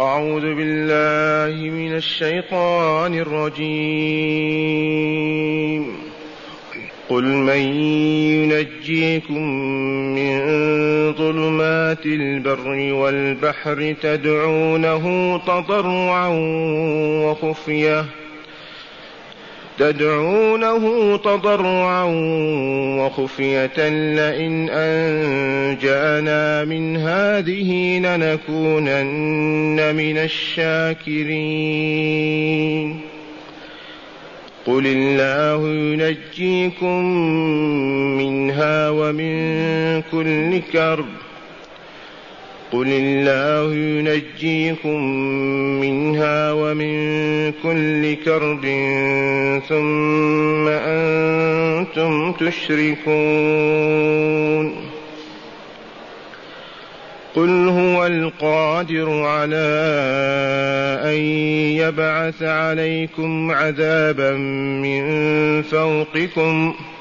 أعوذ بالله من الشيطان الرجيم. قل من ينجيكم من ظلمات البر والبحر تدعونه تضرعا وخفية. تدعونه تضرعا وخفية لئن أنجانا من هذه لنكونن من الشاكرين. قل الله ينجيكم منها ومن كل كرب قل الله ينجيكم منها ومن كل كرب ثم أنتم تشركون قل هو القادر على أن يبعث عليكم عذابا من فوقكم ۖ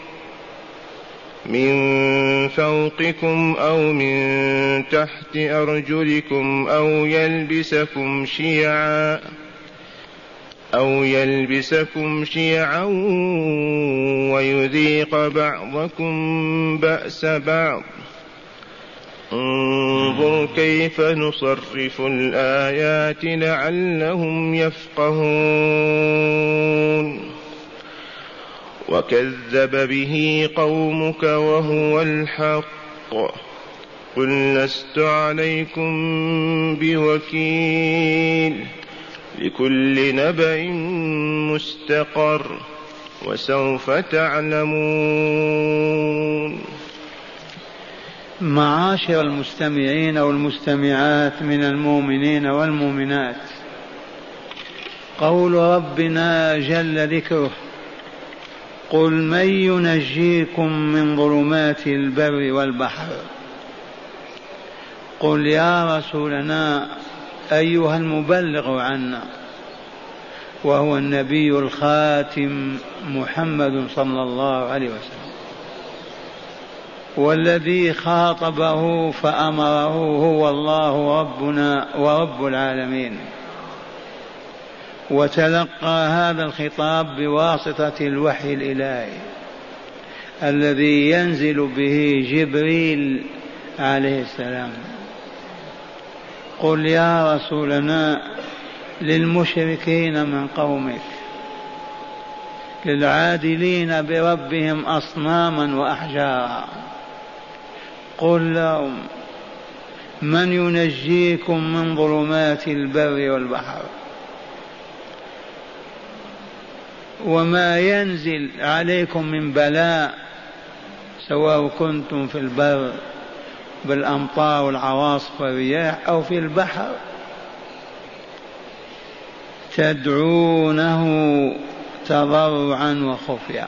من فوقكم أو من تحت أرجلكم أو يلبسكم شيعا أو يلبسكم شيعا ويذيق بعضكم بأس بعض. انظر كيف نصرف الآيات لعلهم يفقهون. وكذب به قومك وهو الحق. قل لست عليكم بوكيل. لكل نبأ مستقر وسوف تعلمون. معاشر المستمعين والمستمعات من المؤمنين والمؤمنات قول ربنا جل ذكره قل من ينجيكم من ظلمات البر والبحر؟ قل يا رسولنا أيها المبلغ عنا وهو النبي الخاتم محمد صلى الله عليه وسلم. والذي خاطبه فأمره هو الله ربنا ورب العالمين. وتلقى هذا الخطاب بواسطة الوحي الإلهي الذي ينزل به جبريل عليه السلام. قل يا رسولنا للمشركين من قومك للعادلين بربهم أصناما وأحجارا. قل لهم من ينجيكم من ظلمات البر والبحر؟ وما ينزل عليكم من بلاء سواء كنتم في البر بالأمطار والعواصف والرياح أو في البحر. تدعونه تضرعا وخفيا.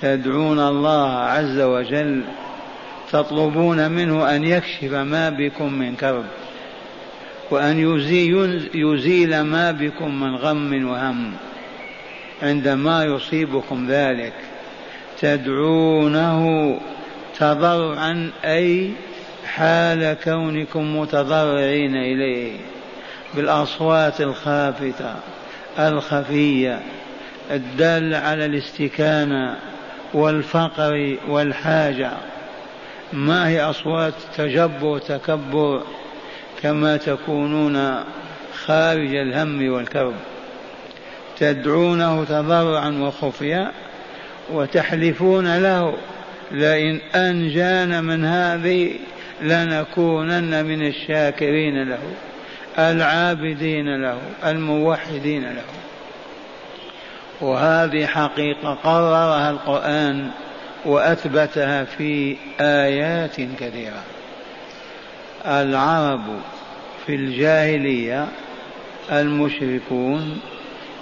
تدعون الله عز وجل تطلبون منه أن يكشف ما بكم من كرب وأن يزيل ما بكم من غم وهم. عندما يصيبكم ذلك تدعونه تضرعا أي حال كونكم متضرعين إليه بالأصوات الخافتة الخفية الدالة على الاستكانة والفقر والحاجة. ما هي أصوات تجبر وتكبر كما تكونون خارج الهم والكرب. تدعونه تضرعا وخفيا وتحلفون له لئن أنجانا من هذه لنكونن من الشاكرين له العابدين له الموحدين له. وهذه حقيقة قررها القرآن وأثبتها في آيات كثيرة. العرب في الجاهلية المشركون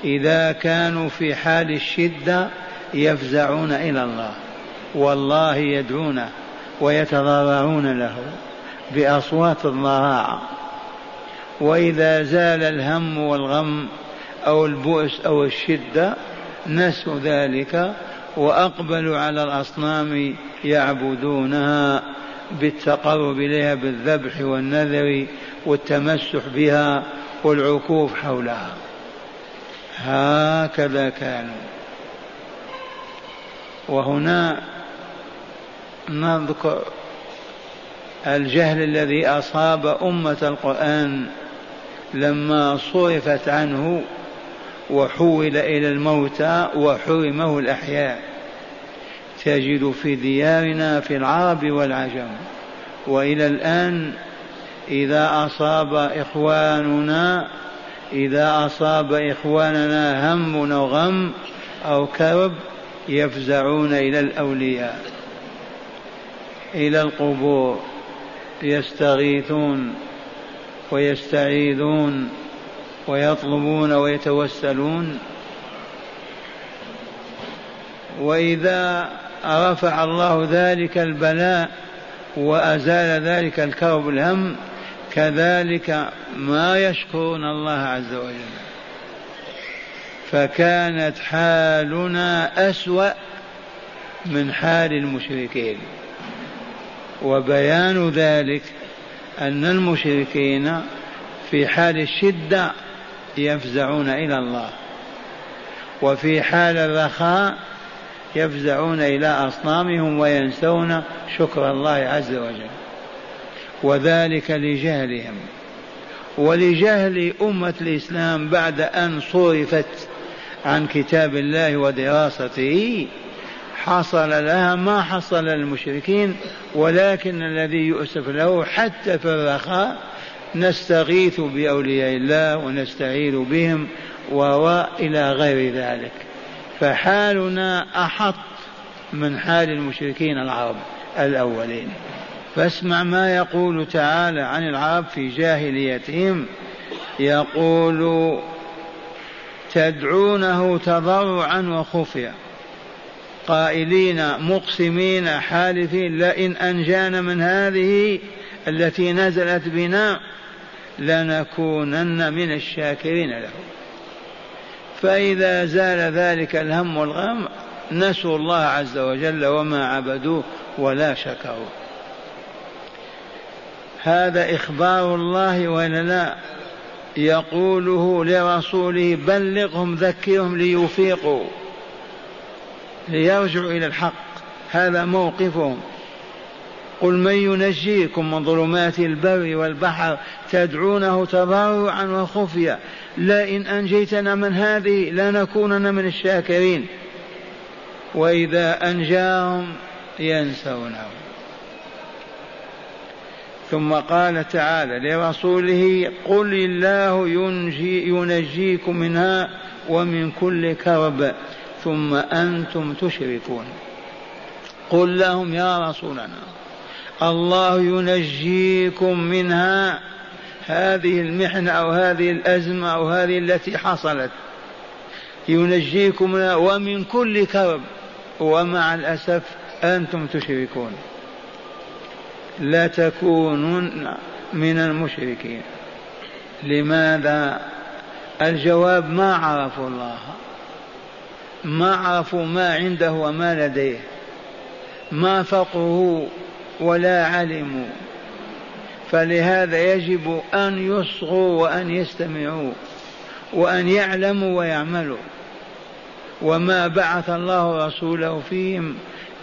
إذا كانوا في حال الشدة يفزعون إلى الله والله يدعونه ويتضرعون له بأصوات الضراعة وإذا زال الهم والغم أو البؤس أو الشدة نسوا ذلك وأقبلوا على الأصنام يعبدونها بالتقرب إليها بالذبح والنذر والتمسح بها والعكوف حولها. هكذا كانوا. وهنا نذكر الجهل الذي أصاب أمة القرآن لما صرفت عنه وحول إلى الموتى وحرمه الأحياء. تجد في ديارنا في العرب والعجم وإلى الآن إذا أصاب إخواننا إذا أصاب إخواننا هم أو غم أو كرب يفزعون إلى الأولياء إلى القبور يستغيثون ويستعيذون ويطلبون ويتوسلون. وإذا رفع الله ذلك البلاء وأزال ذلك الكرب الهم كذلك ما يشكرون الله عز وجل. فكانت حالنا أسوأ من حال المشركين. وبيان ذلك أن المشركين في حال الشدة يفزعون إلى الله. وفي حال الرخاء يفزعون إلى أصنامهم وينسون شكر الله عز وجل. وذلك لجهلهم. ولجهل أمة الإسلام بعد أن صرفت عن كتاب الله ودراسته. حصل لها ما حصل للمشركين ولكن الذي يؤسف له حتى في الرخاء نستغيث بأولياء الله ونستعين بهم وإلى غير ذلك. فحالنا أحط من حال المشركين العرب الأولين. فاسمع ما يقول تعالى عن العرب في جاهليتهم. يقول تدعونه تضرعا وخفيا قائلين مقسمين حالفين لئن أنجانا من هذه التي نزلت بنا لنكونن من الشاكرين له. فإذا زال ذلك الهم والغم نسوا الله عز وجل وما عبدوه ولا شكروا. هذا إخبار الله ولا لا؟ يقوله لرسوله بلغهم ذكرهم ليفيقوا ليرجعوا إلى الحق. هذا موقفهم قل من ينجيكم من ظلمات البر والبحر تدعونه تضرعا وخفيا لئن أنجيتنا من هذه لنكونن من الشاكرين. وإذا أنجاهم ينسونه ثم قال تعالى لرسوله قل الله ينجي ينجيكم منها ومن كل كرب ثم أنتم تشركون. قل لهم يا رسولنا الله ينجيكم منها. هذه المحنة أو هذه الأزمة أو هذه التي حصلت. ينجيكم منها ومن كل كرب. ومع الأسف أنتم تشركون. لا تكونون من المشركين. لماذا؟ الجواب ما عرفوا الله. ما عرفوا ما عنده وما لديه. ما فقهوا ولا علموا فلهذا يجب أن يصغوا وأن يستمعوا وأن يعلموا ويعملوا. وما بعث الله رسوله فيهم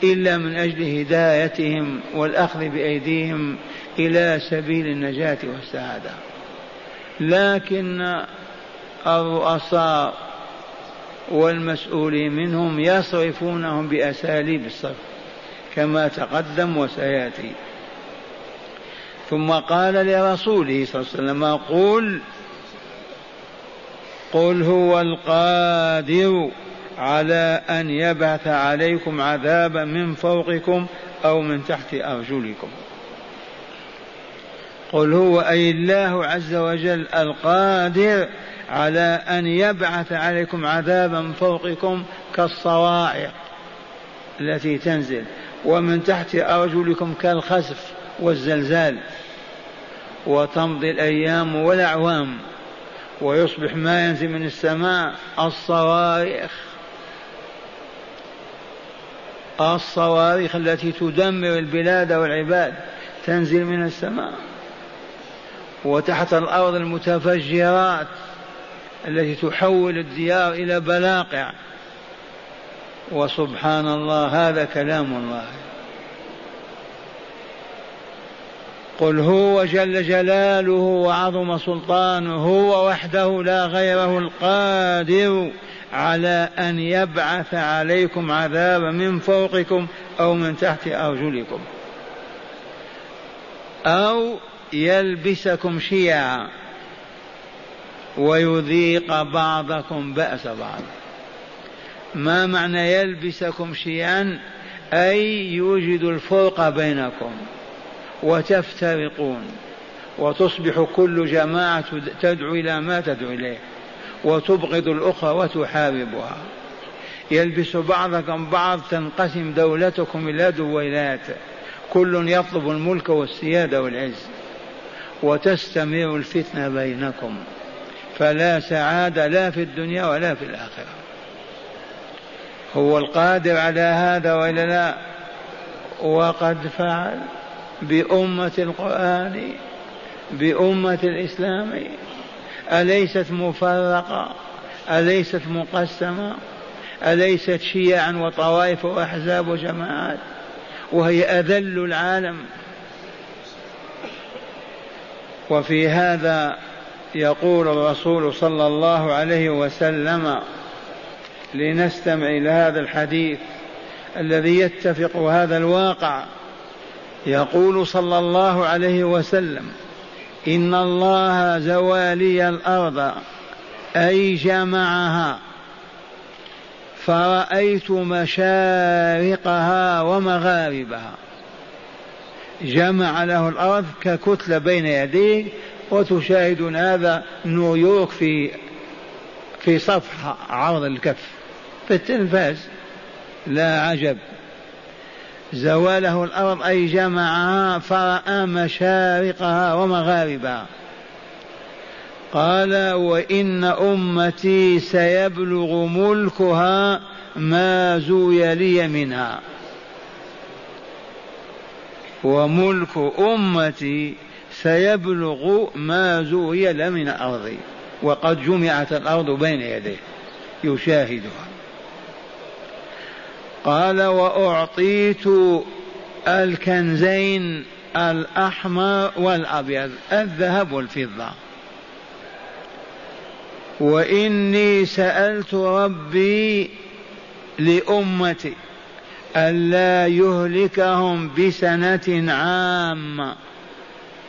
إلا من أجل هدايتهم والأخذ بأيديهم إلى سبيل النجاة والسعادة. لكن الرؤساء والمسؤولين منهم يصرفونهم بأساليب الصرف كما تقدم وسيأتي. ثم قال لرسوله صلى الله عليه وسلم قل قل هو القادر على أن يبعث عليكم عذابا من فوقكم أو من تحت أرجلكم. قل هو أي الله عز وجل القادر على أن يبعث عليكم عذابا من فوقكم كالصواعق التي تنزل ومن تحت أرجلكم كالخسف والزلزال وتمضي الأيام والأعوام ويصبح ما ينزل من السماء الصواريخ. الصواريخ التي تدمر البلاد والعباد تنزل من السماء. وتحت الأرض المتفجرات التي تحول الديار إلى بلاقع. وسبحان الله هذا كلام الله. قل هو جل جلاله وعظم سلطانه هو وحده لا غيره القادر. على أن يبعث عليكم عذابا من فوقكم أو من تحت أرجلكم. أو يلبسكم شيعا ويذيق بعضكم بأس بعض. ما معنى يلبسكم شيعا؟ أي يوجد الفرق بينكم وتفترقون وتصبح كل جماعة تدعو إلى ما تدعو إليه. وتبغض الأخرى وتحاربها. يلبس بعضكم بعض تنقسم دولتكم إلى دويلات كل يطلب الملك والسيادة والعز. وتستمر الفتنة بينكم. فلا سعادة لا في الدنيا ولا في الآخرة. هو القادر على هذا وإلا لا؟ وقد فعل بأمة القرآن بأمة الإسلام. أليست مفرقة؟ أليست مقسمة؟ أليست شيعا وطوائف وأحزاب وجماعات؟ وهي أذل العالم. وفي هذا يقول الرسول صلى الله عليه وسلم لنستمع إلى هذا الحديث الذي يتفق هذا الواقع. يقول صلى الله عليه وسلم إن الله زوالي الأرض أي جمعها. فرأيت مشارقها ومغاربها. جمع له الأرض ككتلة بين يديه وتشاهدون هذا نيويورك في في صفحة عرض الكف. في التلفاز. لا عجب. زواله الأرض أي جمعها فرأى مشارقها ومغاربها. قال وإن أمتي سيبلغ ملكها ما زوي لي منها. وملك أمتي سيبلغ ما زوي له من أرضي. وقد جمعت الأرض بين يديه. يشاهدها. قال وأعطيت الكنزين الأحمر والأبيض الذهب والفضة. وإني سألت ربي لأمتي ألا يهلكهم بسنة عامة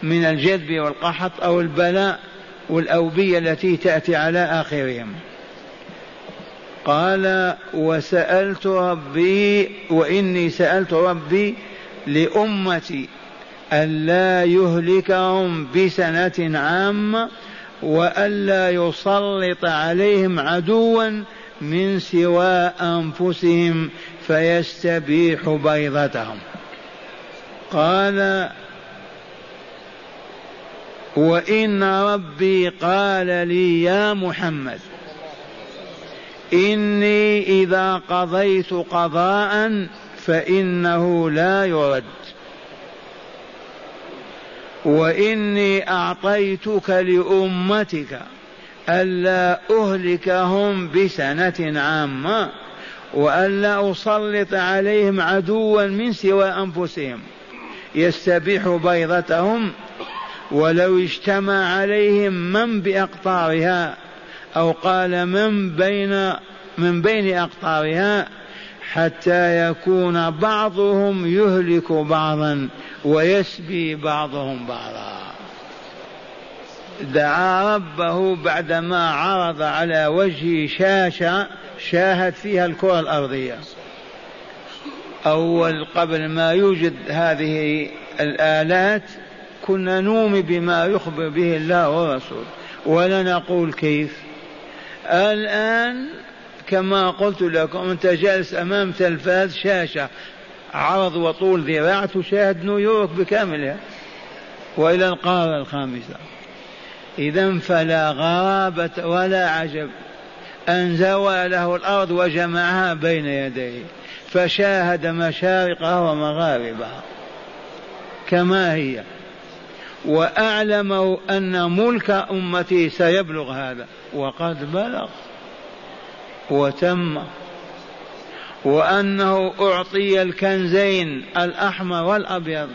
من الجذب والقحط أو البلاء والأوبية التي تأتي على آخرهم. قال وسألت ربي وإني سألت ربي لأمتي ألا يهلكهم بسنة عامة وألا يسلط عليهم عدوا من سوى أنفسهم فيستبيح بيضتهم. قال وإن ربي قال لي يا محمد إني إذا قضيت قضاء فإنه لا يرد. وإني أعطيتك لأمتك ألا أهلكهم بسنة عامة وألا أسلط عليهم عدوا من سوى أنفسهم يستبيح بيضتهم ولو اجتمع عليهم من بأقطارها أو قال من بين من بين أقطارها حتى يكون بعضهم يهلك بعضا ويسبي بعضهم بعضا. دعا ربه بعدما عرض على وجهه شاشة شاهد فيها الكرة الأرضية. أول قبل ما يوجد هذه الآلات كنا نؤمن بما يخبر به الله ورسوله. ولا نقول كيف؟ الآن كما قلت لكم أنت جالس أمام تلفاز شاشة عرض وطول ذراع تشاهد نيويورك بكاملها. وإلى القارة الخامسة. إذا فلا غرابة ولا عجب. أن زوى له الأرض وجمعها بين يديه فشاهد مشارقها ومغاربها. كما هي. وأعلمه أن ملك أمتي سيبلغ هذا. وقد بلغ وتم. وأنه أعطي الكنزين الأحمر والأبيض.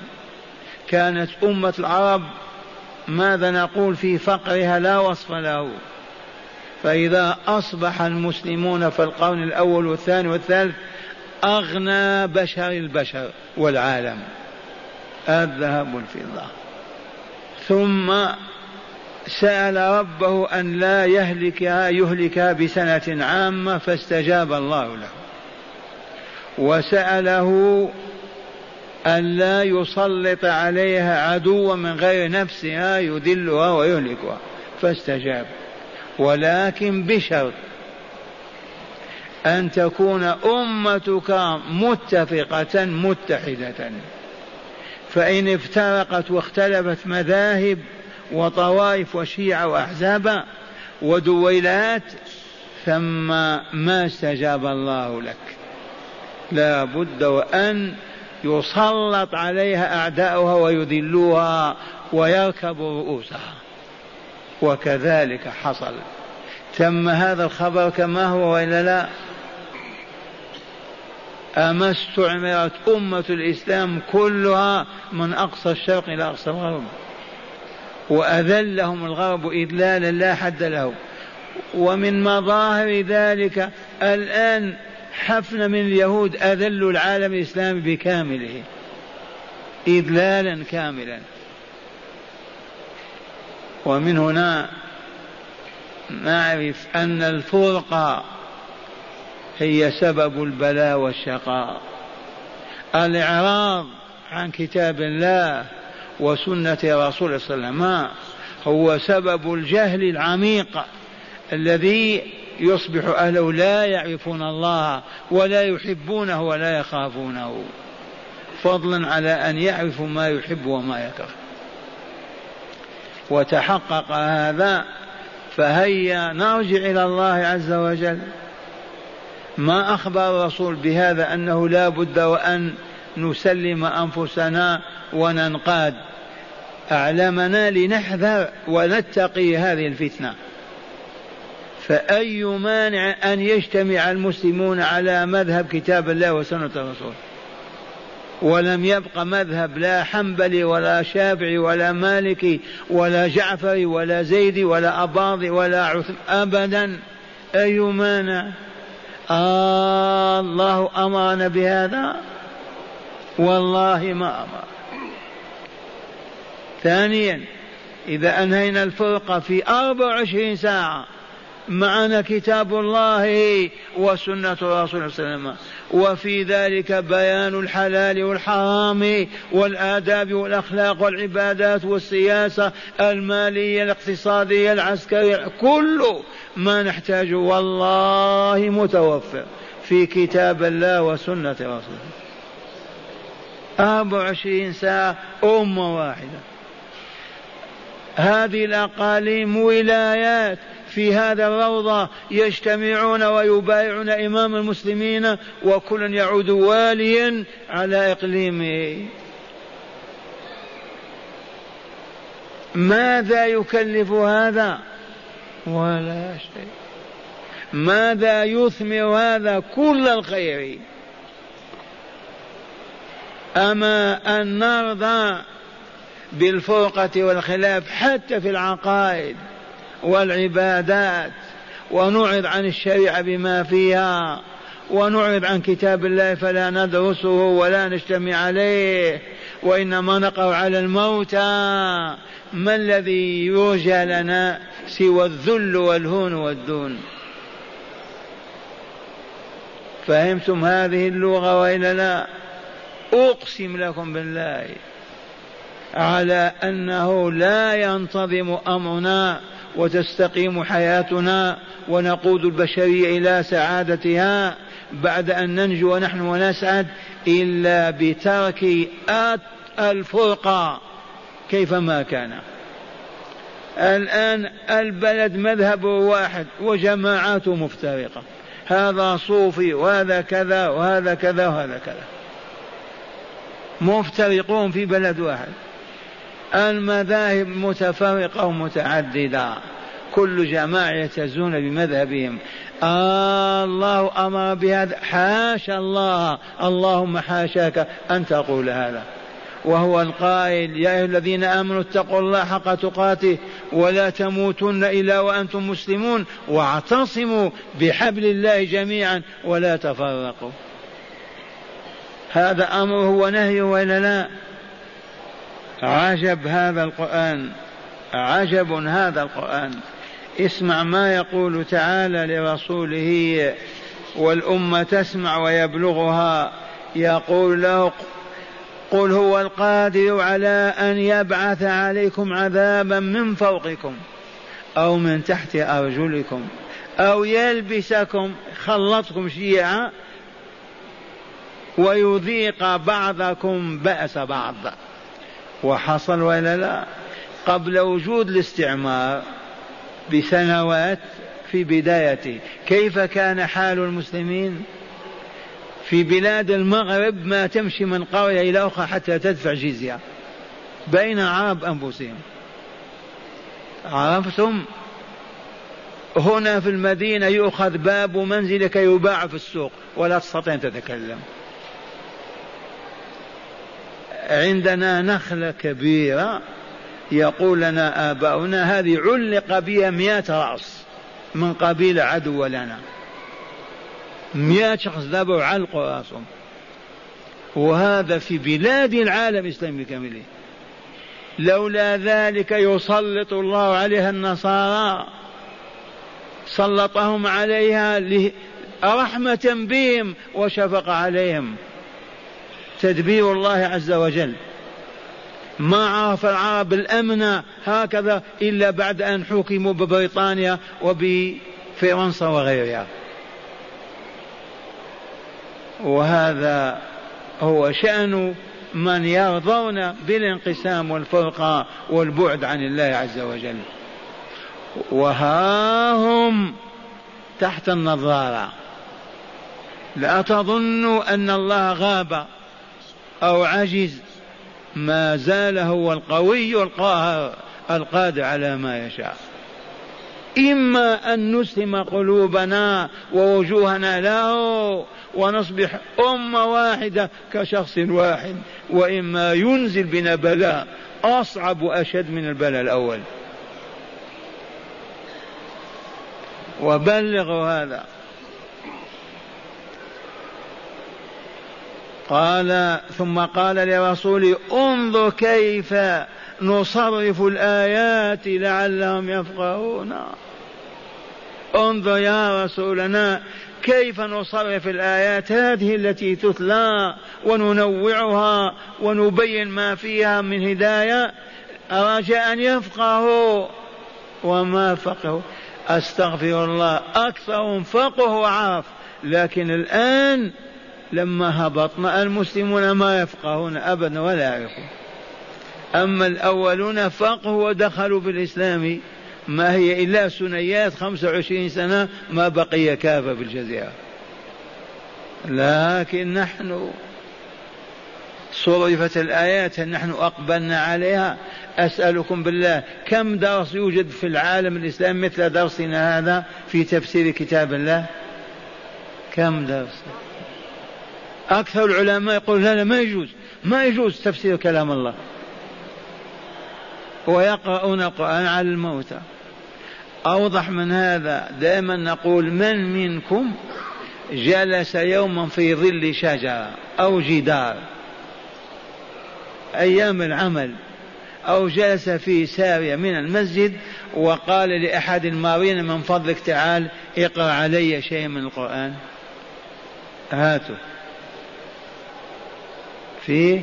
كانت أمة العرب ماذا نقول في فقرها لا وصف له. فإذا أصبح المسلمون في القرن الأول والثاني والثالث أغنى بشر البشر والعالم. الذهب والفضة. ثم سأل ربه أن لا يهلكها يهلكها بسنة عامة فاستجاب الله له. وسأله أن لا يسلط عليها عدوا من غير نفسها يذلها ويهلكها. فاستجاب. ولكن بشرط أن تكون أمتك متفقة متحدة. فإن افترقت واختلفت مذاهب وطوائف وشيعة وأحزاب ودويلات ثم ما استجاب الله لك. لا بد وأن يسلط عليها أعداؤها ويذلوها ويركبوا رؤوسها. وكذلك حصل. تم هذا الخبر كما هو وإلا لا؟ أما استعمرت أمة الإسلام كلها من أقصى الشرق إلى أقصى الغرب. وأذلهم الغرب إذلالا لا حد له. ومن مظاهر ذلك الآن حفن من اليهود أذلوا العالم الإسلامي بكامله. إذلالا كاملا. ومن هنا نعرف أن الفرقة هي سبب البلاء والشقاء. الإعراض عن كتاب الله وسنة رسول صلى الله عليه وسلم هو سبب الجهل العميق الذي يصبح أهله لا يعرفون الله ولا يحبونه ولا يخافونه. فضلا على أن يعرفوا ما يحب وما يكره. وتحقق هذا فهيا نرجع إلى الله عز وجل. ما أخبر الرسول بهذا أنه لا بد وأن نسلم أنفسنا وننقاد. أعلمنا لنحذر ونتقي هذه الفتنة. فأي مانع أن يجتمع المسلمون على مذهب كتاب الله وسنة الرسول؟ ولم يبق مذهب لا حنبلي ولا شافعي ولا مالكي ولا جعفري ولا زيدي ولا أباضي ولا عثم أبدا. أي مانع؟ آه الله أمرنا بهذا؟ والله ما أمر ثانيا إذا أنهينا الفرقة في أربع وعشرين ساعة معنا كتاب الله وسنة الرسول صلى الله عليه وسلم. وفي ذلك بيان الحلال والحرام والآداب والأخلاق والعبادات والسياسة المالية الاقتصادية العسكرية كل ما نحتاجه والله متوفر في كتاب الله وسنة رسوله. أربع وعشرين ساعة أمة واحدة. هذه الأقاليم ولايات في هذا الروضة يجتمعون ويبايعون إمام المسلمين وكل يعود واليا على إقليمه ماذا يكلف هذا؟ ولا شيء. ماذا يثمر هذا كل الخير؟ أما أن نرضى بالفرقة والخلاف حتى في العقائد. والعبادات ونعرض عن الشريعة بما فيها ونعرض عن كتاب الله فلا ندرسه ولا نجتمع عليه وإنما نقع على الموتى. ما الذي يرجى لنا سوى الذل والهون والدون فهمتم هذه اللغة وإلا لا؟ أقسم لكم بالله على أنه لا ينتظم أمرنا. وتستقيم حياتنا ونقود البشرية إلى سعادتها بعد أن ننجو نحن ونسعد إلا بترك الفرقة. كيفما كان. الآن البلد مذهبه واحد وجماعاته مفترقة. هذا صوفي وهذا كذا وهذا كذا وهذا كذا. مفترقون في بلد واحد. المذاهب متفرقة ومتعددة. كل جماعة يعتزون بمذهبهم. آه الله أمر بهذا. حاشا الله. اللهم حاشاك أن تقول هذا. وهو القائل يا أيها الذين آمنوا اتقوا الله حق تقاته ولا تموتن إلا وأنتم مسلمون واعتصموا بحبل الله جميعا ولا تفرقوا. هذا أمره ونهيه وإلا لا. عجب هذا القرآن. عجب هذا القرآن. اسمع ما يقول تعالى لرسوله والأمة تسمع ويبلغها. يقول له قل هو القادر على أن يبعث عليكم عذابا من فوقكم أو من تحت أرجلكم أو يلبسكم خلطكم شيعا ويذيق بعضكم بأس بعض. وحصل ولا لا؟ قبل وجود الاستعمار بسنوات في بدايته. كيف كان حال المسلمين؟ في بلاد المغرب ما تمشي من قرية إلى أخرى حتى تدفع جزية بين عرب أنفسهم. عرفتم؟ هنا في المدينة يؤخذ باب منزلك يباع في السوق ولا تستطيع أن تتكلم. عندنا نخلة كبيرة يقول لنا آباؤنا هذه علق بها مئة رأس من قبيل عدو لنا. مئة شخص ذبحوا علقوا رأسهم. وهذا في بلاد العالم الإسلامي بكامله لولا ذلك يسلط الله عليها النصارى سلطهم عليها رحمة بهم وشفق عليهم. تدبير الله عز وجل. ما عرف العرب الأمن هكذا إلا بعد أن حكموا ببريطانيا وبفرنسا وغيرها. وهذا هو شأن من يرضون بالانقسام والفرقة والبعد عن الله عز وجل. وها هم تحت النظارة. لا تظنوا أن الله غاب أو عجز ما زال هو القوي القادر على ما يشاء. إما أن نسلم قلوبنا ووجوهنا له ونصبح أمة واحدة كشخص واحد وإما ينزل بنا بلاء أصعب وأشد من البلاء الأول. وبلغوا هذا. قال ثم قال لرسوله انظر كيف نصرف الآيات لعلهم يفقهون. انظر يا رسولنا كيف نصرف الآيات هذه التي تتلى وننوعها ونبين ما فيها من هداية؟ رجاء أن يفقهوا. وما فقهوا؟ أستغفر الله أكثرهم فقه وعرف لكن الآن لما هبطنا المسلمون ما يفقهون أبدا ولا يعرفون أما الأولون فقهوا ودخلوا في الإسلام ما هي إلا سنيات خمسة وعشرين سنة ما بقي كافة في الجزيرة. لكن نحن صرفت الآيات نحن أقبلنا عليها؟ أسألكم بالله كم درس يوجد في العالم الإسلامي مثل درسنا هذا في تفسير كتاب الله؟ كم درس؟ أكثر العلماء يقول لا لا ما يجوز ما يجوز تفسير كلام الله. ويقرؤون القرآن على الموتى. أوضح من هذا دائما نقول من منكم جلس يوما في ظل شجرة أو جدار أيام العمل أو جلس في سارية من المسجد وقال لأحد المارين من فضلك تعال اقرأ علي شيء من القرآن. هاتوا. فيه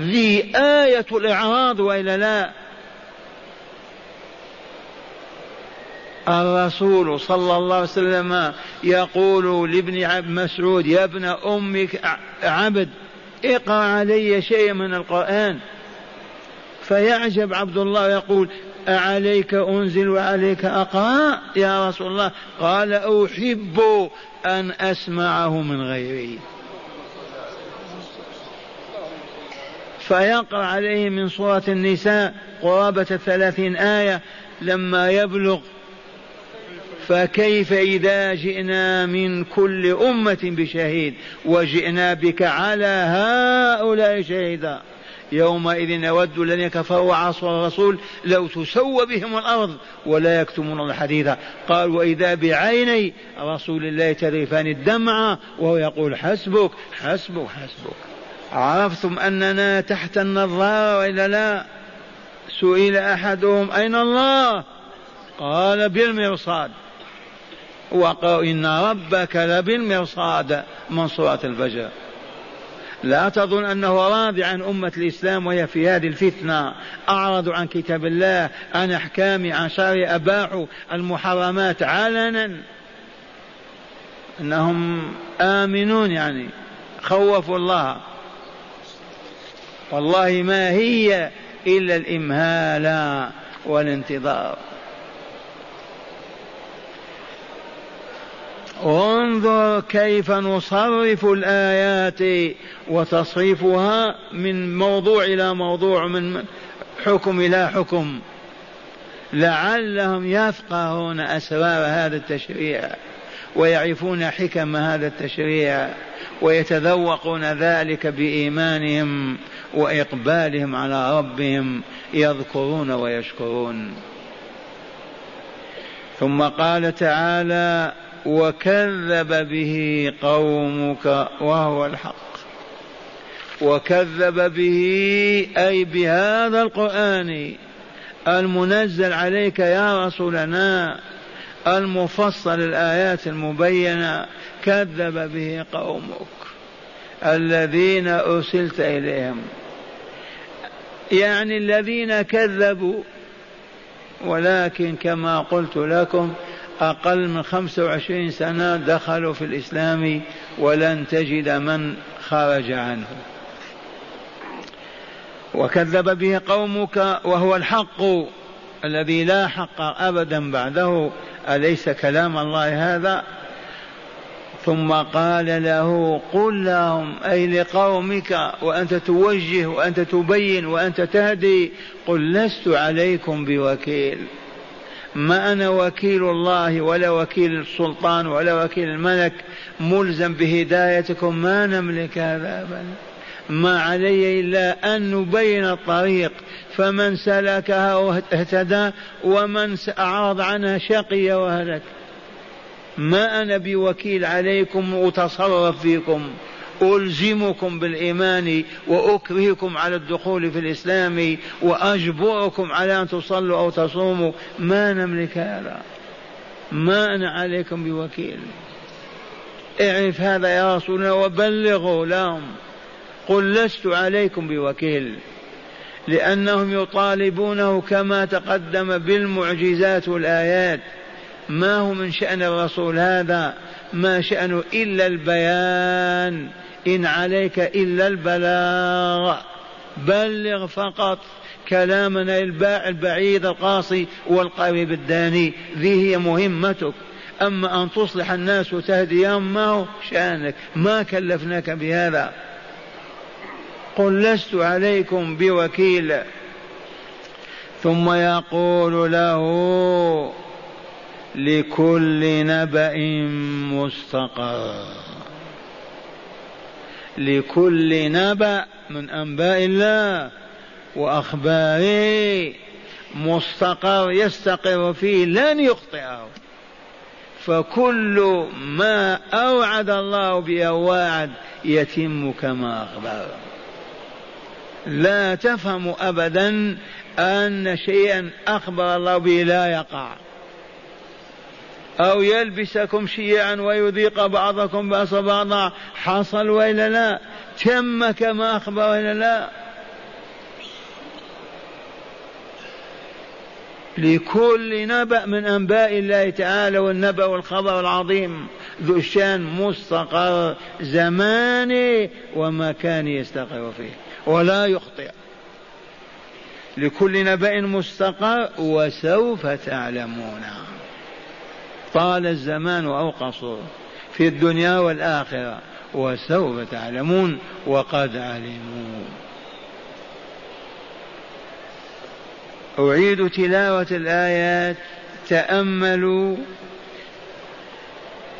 ذي آية الإعراض وإلا لا؟ الرسول صلى الله عليه وسلم يقول لابن مسعود يا ابن أمك عبد اقرأ علي شيء من القرآن. فيعجب عبد الله يقول أعليك أنزل وعليك أقرأ يا رسول الله. قال أحب أن أسمعه من غيري. فيقرأ عليه من سورة النساء قرابة الثلاثين آية لما يبلغ فكيف إذا جئنا من كل أمة بشهيد وجئنا بك على هؤلاء شهيدا. يومئذ يود الذين كفروا وعصوا الرسول لو تسوى بهم الأرض ولا يكتمون الحديث قال وإذا بعيني رسول الله تذرفان الدمع وهو يقول حسبك حسبك حسبك. عرفتم أننا تحت النظارة وإلا لا؟ سئل أحدهم أين الله؟ قال بالمرصاد. وقالوا إن ربك لبالمرصاد من صورة الفجر. لا تظن أنه راضي عن أمة الإسلام وهي في هذه الفتنة. أعرضوا عن كتاب الله عن أحكام عن شرع أباحوا المحرمات علنا. أنهم آمنون يعني خوفوا الله. والله ما هي إلا الإمهال والانتظار. انظر كيف نصرف الآيات وتصريفها من موضوع إلى موضوع من حكم إلى حكم. لعلهم يفقهون أسرار هذا التشريع ويعرفون حكم هذا التشريع ويتذوقون ذلك بإيمانهم وإقبالهم على ربهم يذكرون ويشكرون. ثم قال تعالى وكذب به قومك وهو الحق. وكذب به أي بهذا القرآن المنزل عليك يا رسولنا المفصل الآيات المبينة كذب به قومك الذين أرسلت إليهم. يعني الذين كذبوا ولكن كما قلت لكم أقل من خمسة وعشرين سنة دخلوا في الإسلام ولن تجد من خرج عنه. وكذب به قومك وهو الحق الذي لا حق أبدا بعده. أليس كلام الله هذا؟ ثم قال له قل لهم أي لقومك وأنت توجه وأنت تبين وأنت تهدي قل لست عليكم بوكيل. ما أنا وكيل الله ولا وكيل السلطان ولا وكيل الملك ملزم بهدايتكم ما نملك هذا أبدا. ما علي إلا أن نبين الطريق. فمن سلكها اهتدى ومن أعرض عنها شقي وهلك. ما أنا بوكيل عليكم أتصرف فيكم. ألزمكم بالإيمان وأكرهكم على الدخول في الإسلام وأجبركم على أن تصلوا أو تصوموا. ما نملك هذا؟ ما أنا عليكم بوكيل. اعرف هذا يا رسول الله وبلغوا لهم. قل لست عليكم بوكيل. لأنهم يطالبونه كما تقدم بالمعجزات والآيات. ما هو من شأن الرسول هذا؟ ما شأنه إلا البيان. إن عليك إلا البلاغ. بلغ فقط كلامنا البعيد القاصي والقريب الداني ذي هي مهمتك. أما أن تصلح الناس وتهديهم ما هو شأنك؟ ما كلفناك بهذا. قل لست عليكم بوكيل. ثم يقول له لكل نبأ مستقر. لكل نبأ من أنباء الله وأخباره مستقر يستقر فيه لن يخطئه. فكل ما أوعد الله به وعد يتم كما أخبر. لا تفهم أبدا أن شيئا أخبر الله به لا يقع. أو يلبسكم شيعا ويذيق بعضكم بأس بعضا. حصل وإلا لا؟ تم كما أخبر وإلا لا؟ لكل نبأ من أنباء الله تعالى والنبأ والخبر العظيم. ذو الشأن مستقر زماني ومكان يستقر فيه ولا يخطئ. لكل نبأ مستقر وسوف تعلمون. طال الزمان أو قصر في الدنيا والآخرة وسوف تعلمون وقد علموا. أعيد تلاوة الآيات تأملوا.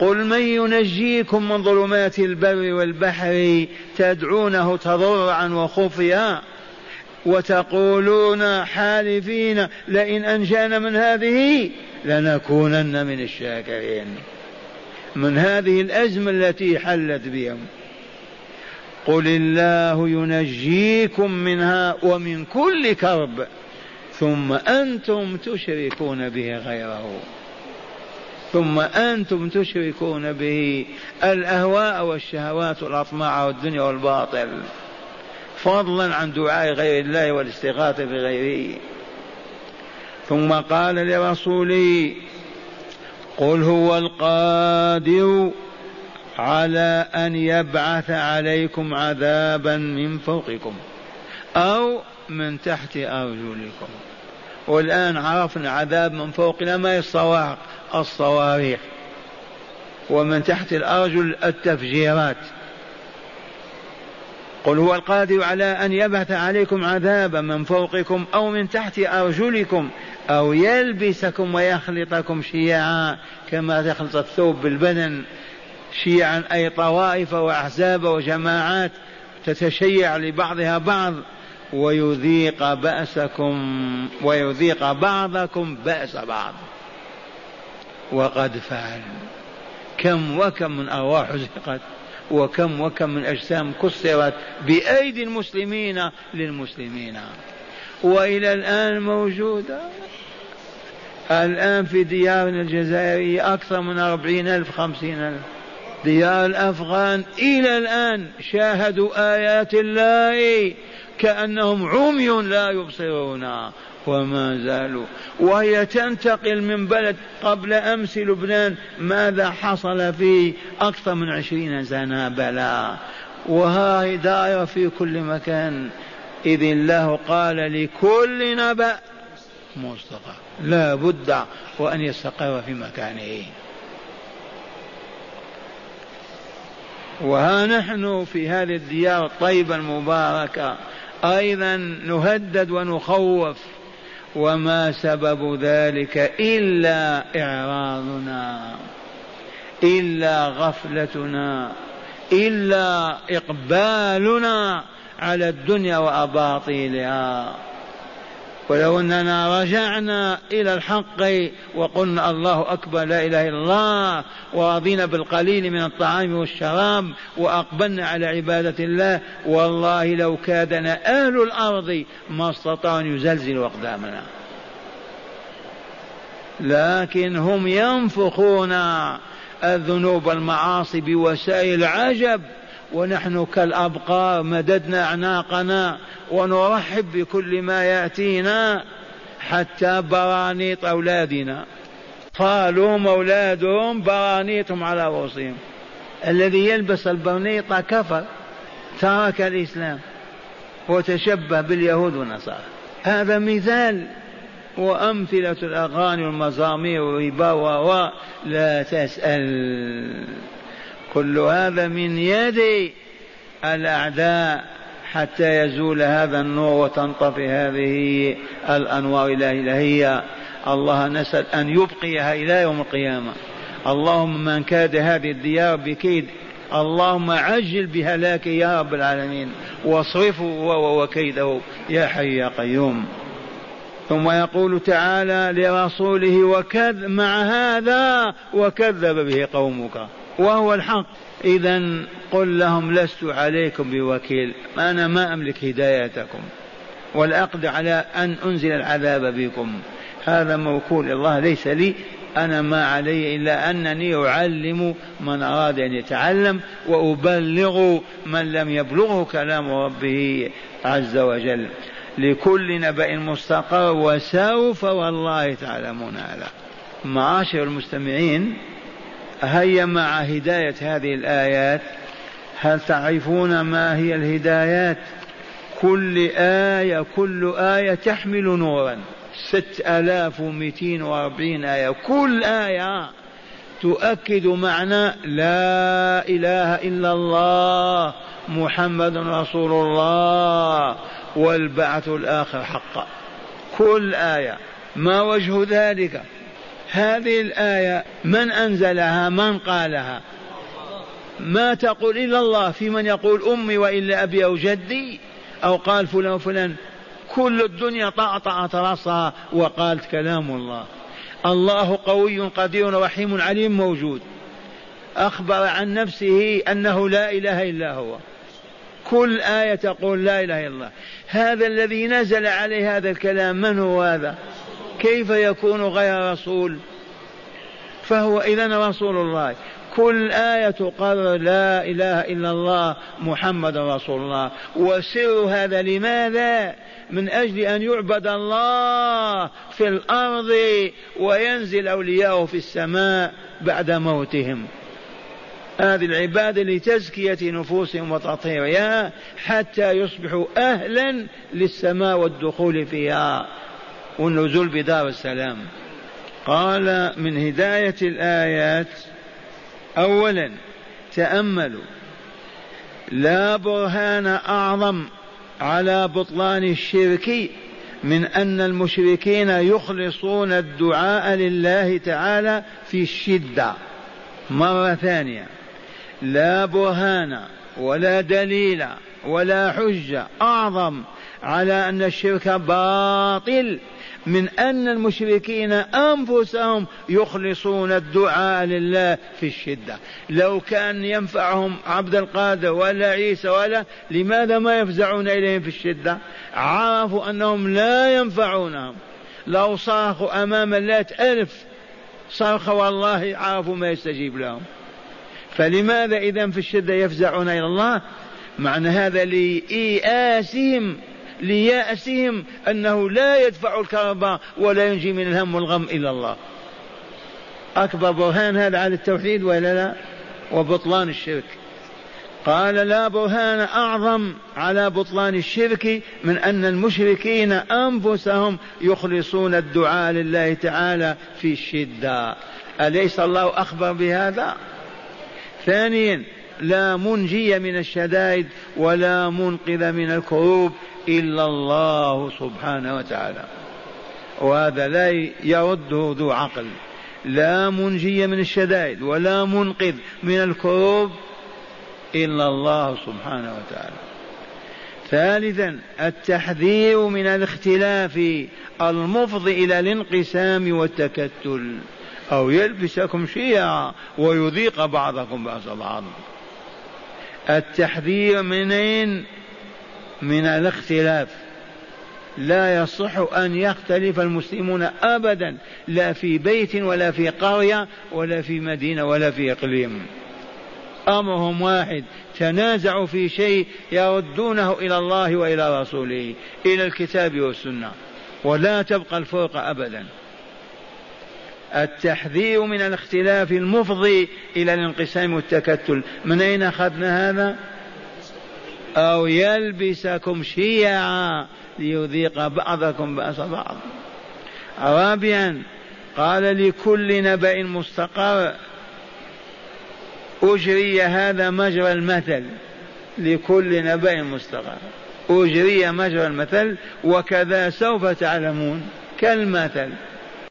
قل من ينجيكم من ظلمات البر والبحر تدعونه تضرعا وخفيا وتقولون حالفين لئن أنجانا من هذه لنكونن من الشاكرين. من هذه الأزمة التي حلت بهم. قل الله ينجيكم منها ومن كل كرب. ثم أنتم تشركون به غيره. ثم أنتم تشركون به الأهواء والشهوات والأطماع والدنيا والباطل. فضلا عن دعاء غير الله والاستغاثة بغيره. ثم قال لرسوله قل هو القادر على أن يبعث عليكم عذابا من فوقكم أو من تحت أرجلكم. والآن عرفنا عذاب من فوقنا ما الصواعق؟ الصواريخ. ومن تحت الأرجل التفجيرات. قل هو القادر على أن يبعث عليكم عذابا من فوقكم أو من تحت أرجلكم. أو يلبسكم ويخلطكم شيعا كما تخلط الثوب بالبدن شيعا أي طوائف وأحزاب وجماعات تتشيع لبعضها بعض ويذيق بأسكم ويذيق بعضكم بأس بعض. وقد فعل. كم وكم من أرواح زقت وكم وكم من أجسام كسرت بأيدي المسلمين للمسلمين. وإلى الآن موجودة. الآن في ديارنا الجزائرية أكثر من أربعين ألف خمسين ألف. ديار الأفغان إلى الآن شاهدوا آيات الله كأنهم عمي لا يبصرون وما زالوا. وهي تنتقل من بلد قبل أمس لبنان ماذا حصل فيه أكثر من عشرين سنة بلا. وها دائرة في كل مكان. إذ الله قال لكل نبأ مستقر. لا بد وأن يستقر في مكانه. وها نحن في هذه الديار الطيبة المباركة أيضا نهدد ونخوف وما سبب ذلك إلا إعراضنا إلا غفلتنا إلا إقبالنا على الدنيا وأباطيلها. ولو أننا رجعنا إلى الحق وقلنا الله أكبر لا إله إلا الله ورضينا بالقليل من الطعام والشراب وأقبلنا على عبادة الله والله لو كادنا أهل الأرض ما استطاعوا أن يزلزلوا أقدامنا. لكن هم ينفخون الذنوب المعاصي بوسائل عجب ونحن كالأبقار مددنا أعناقنا ونرحب بكل ما يأتينا حتى برانيط أولادنا. قالوا أولادهم برانيطهم على رؤوسهم الذي يلبس البرنيطة كفر ترك الإسلام وتشبه باليهود والنصارى. هذا مثال وأمثلة الأغاني والمزامير والربا لا تسأل. كل هذا من يد الأعداء حتى يزول هذا النور وتنطفي هذه الأنوار الإلهية. الله نسأل أن يبقيها إلى يوم القيامة. اللهم من كاد هذه الديار بكيد اللهم عجل بهلاكه يا رب العالمين. واصرفه وكيده يا حي يا قيوم. ثم يقول تعالى لرسوله وكذ مع هذا وكذب به قومك. وهو الحق. إذا قل لهم لست عليكم بوكيل. أنا ما أملك هدايتكم. والأقدر على أن أنزل العذاب بكم. هذا موكول الله ليس لي. أنا ما علي إلا أنني أعلم من أراد أن يتعلم وأبلغ من لم يبلغه كلام ربه عز وجل. لكل نبأ مستقر وسوف والله تعلمون هذا. معاشر المستمعين هيا مع هداية هذه الآيات. هل تعرفون ما هي الهدايات؟ كل آية كل آية تحمل نورا. ست آلاف ومئتين وأربعين آية. كل آية تؤكد معنى لا إله إلا الله محمد رسول الله والبعث الآخر حقا. كل آية. ما وجه ذلك؟ هذه الآية من أنزلها؟ من قالها؟ ما تقول إلا الله. في من يقول أمي وإلا أبي أو جدي؟ أو قال فلان وفلان. كل الدنيا طعطعت رأسها وقالت كلام الله. الله قوي قدير رحيم عليم موجود. أخبر عن نفسه أنه لا إله إلا هو. كل آية تقول لا إله إلا الله. هذا الذي نزل عليه هذا الكلام من هو هذا؟ كيف يكون غير رسول؟ فهو إذا رسول الله. كل آية تقرر لا إله إلا الله محمد رسول الله. وسر هذا لماذا؟ من أجل أن يعبد الله في الأرض وينزل أولياءه في السماء بعد موتهم. هذه العبادة لتزكية نفوسهم وتطهيرها حتى يصبحوا أهلا للسماء والدخول فيها. والنزول بدار السلام. قال من هداية الآيات أولا تأملوا. لا برهان أعظم على بطلان الشرك من أن المشركين يخلصون الدعاء لله تعالى في الشدة. مرة ثانية لا برهان ولا دليل ولا حجة أعظم على أن الشرك باطل من أن المشركين أنفسهم يخلصون الدعاء لله في الشدة. لو كان ينفعهم عبد القادر ولا عيسى ولا لماذا ما يفزعون إليهم في الشدة؟ عرفوا أنهم لا ينفعونهم. لو صاخوا أمام اللات ألف صرخ والله عرفوا ما يستجيب لهم. فلماذا إذا في الشدة يفزعون إلى الله؟ معنى هذا لإيئاسهم ليأسهم أنه لا يدفع الكرب ولا ينجي من الهم والغم إلا الله. أكبر برهان هذا على التوحيد ولا لا؟ وبطلان الشرك. قال لا برهان أعظم على بطلان الشرك من أن المشركين أنفسهم يخلصون الدعاء لله تعالى في الشدة. أليس الله أخبر بهذا؟ ثانيا لا منجي من الشدائد ولا منقذ من الكروب إلا الله سبحانه وتعالى. وهذا لا يرده ذو عقل. لا منجي من الشدائد ولا منقذ من الكروب إلا الله سبحانه وتعالى. ثالثا التحذير من الاختلاف المفضي إلى الانقسام والتكتل. أو يلبسكم شيعا ويذيق بعضكم بأس بعض. التحذير منين من الاختلاف. لا يصح أن يختلف المسلمون أبدا لا في بيت ولا في قرية ولا في مدينة ولا في إقليم. أمرهم واحد تنازعوا في شيء يردونه إلى الله وإلى رسوله إلى الكتاب والسنة. ولا تبقى الفرقة أبدا. التحذير من الاختلاف المفضي إلى الانقسام والتكتل. من أين أخذنا هذا؟ أو يلبسكم شيعا ليذيق بعضكم بأس بعض. رابعا قال لكل نبأ مستقر أجري هذا مجرى المثل. لكل نبأ مستقر. أجري مجرى المثل وكذا سوف تعلمون. كالمثل.